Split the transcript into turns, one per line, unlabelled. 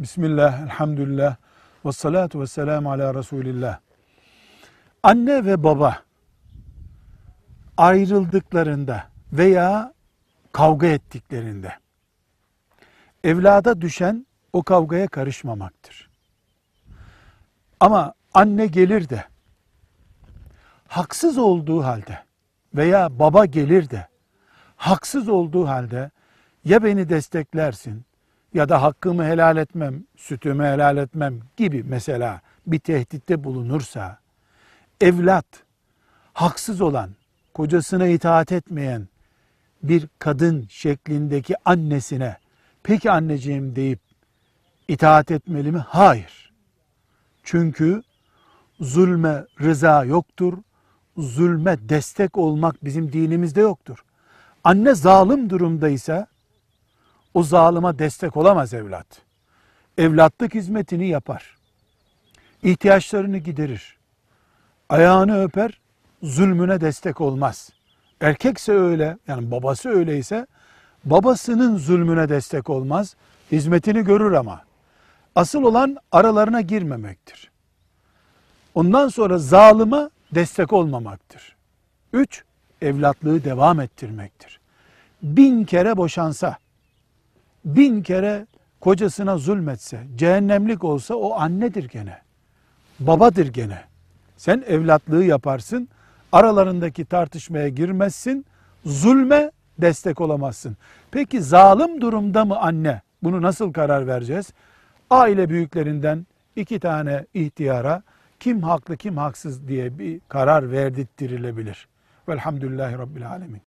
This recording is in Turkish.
Bismillah, elhamdülillah, ve salatu ve selamu ala Resulillah. Anne ve baba ayrıldıklarında veya kavga ettiklerinde evlada düşen o kavgaya karışmamaktır. Ama anne gelir de haksız olduğu halde veya baba gelir de haksız olduğu halde ya beni desteklersin ya da hakkımı helal etmem, sütümü helal etmem gibi mesela bir tehditte bulunursa evlat haksız olan, kocasına itaat etmeyen bir kadın şeklindeki annesine peki anneciğim deyip itaat etmeli mi? Hayır. Çünkü zulme rıza yoktur. Zulme destek olmak bizim dinimizde yoktur. Anne zalim durumdaysa o zalıma destek olamaz evlat. Evlatlık hizmetini yapar. İhtiyaçlarını giderir. Ayağını öper, zulmüne destek olmaz. Erkekse öyle, yani babası öyleyse babasının zulmüne destek olmaz. Hizmetini görür ama. Asıl olan aralarına girmemektir. Ondan sonra zalıma destek olmamaktır. Üç, evlatlığı devam ettirmektir. Bin kere boşansa, bin kere kocasına zulmetse, cehennemlik olsa o annedir gene. Babadır gene. Sen evlatlığı yaparsın, aralarındaki tartışmaya girmezsin, zulme destek olamazsın. Peki zalim durumda mı anne? Bunu nasıl karar vereceğiz? Aile büyüklerinden iki tane ihtiyara kim haklı kim haksız diye bir karar verdirtilebilir. Velhamdülillahi Rabbil Alemin.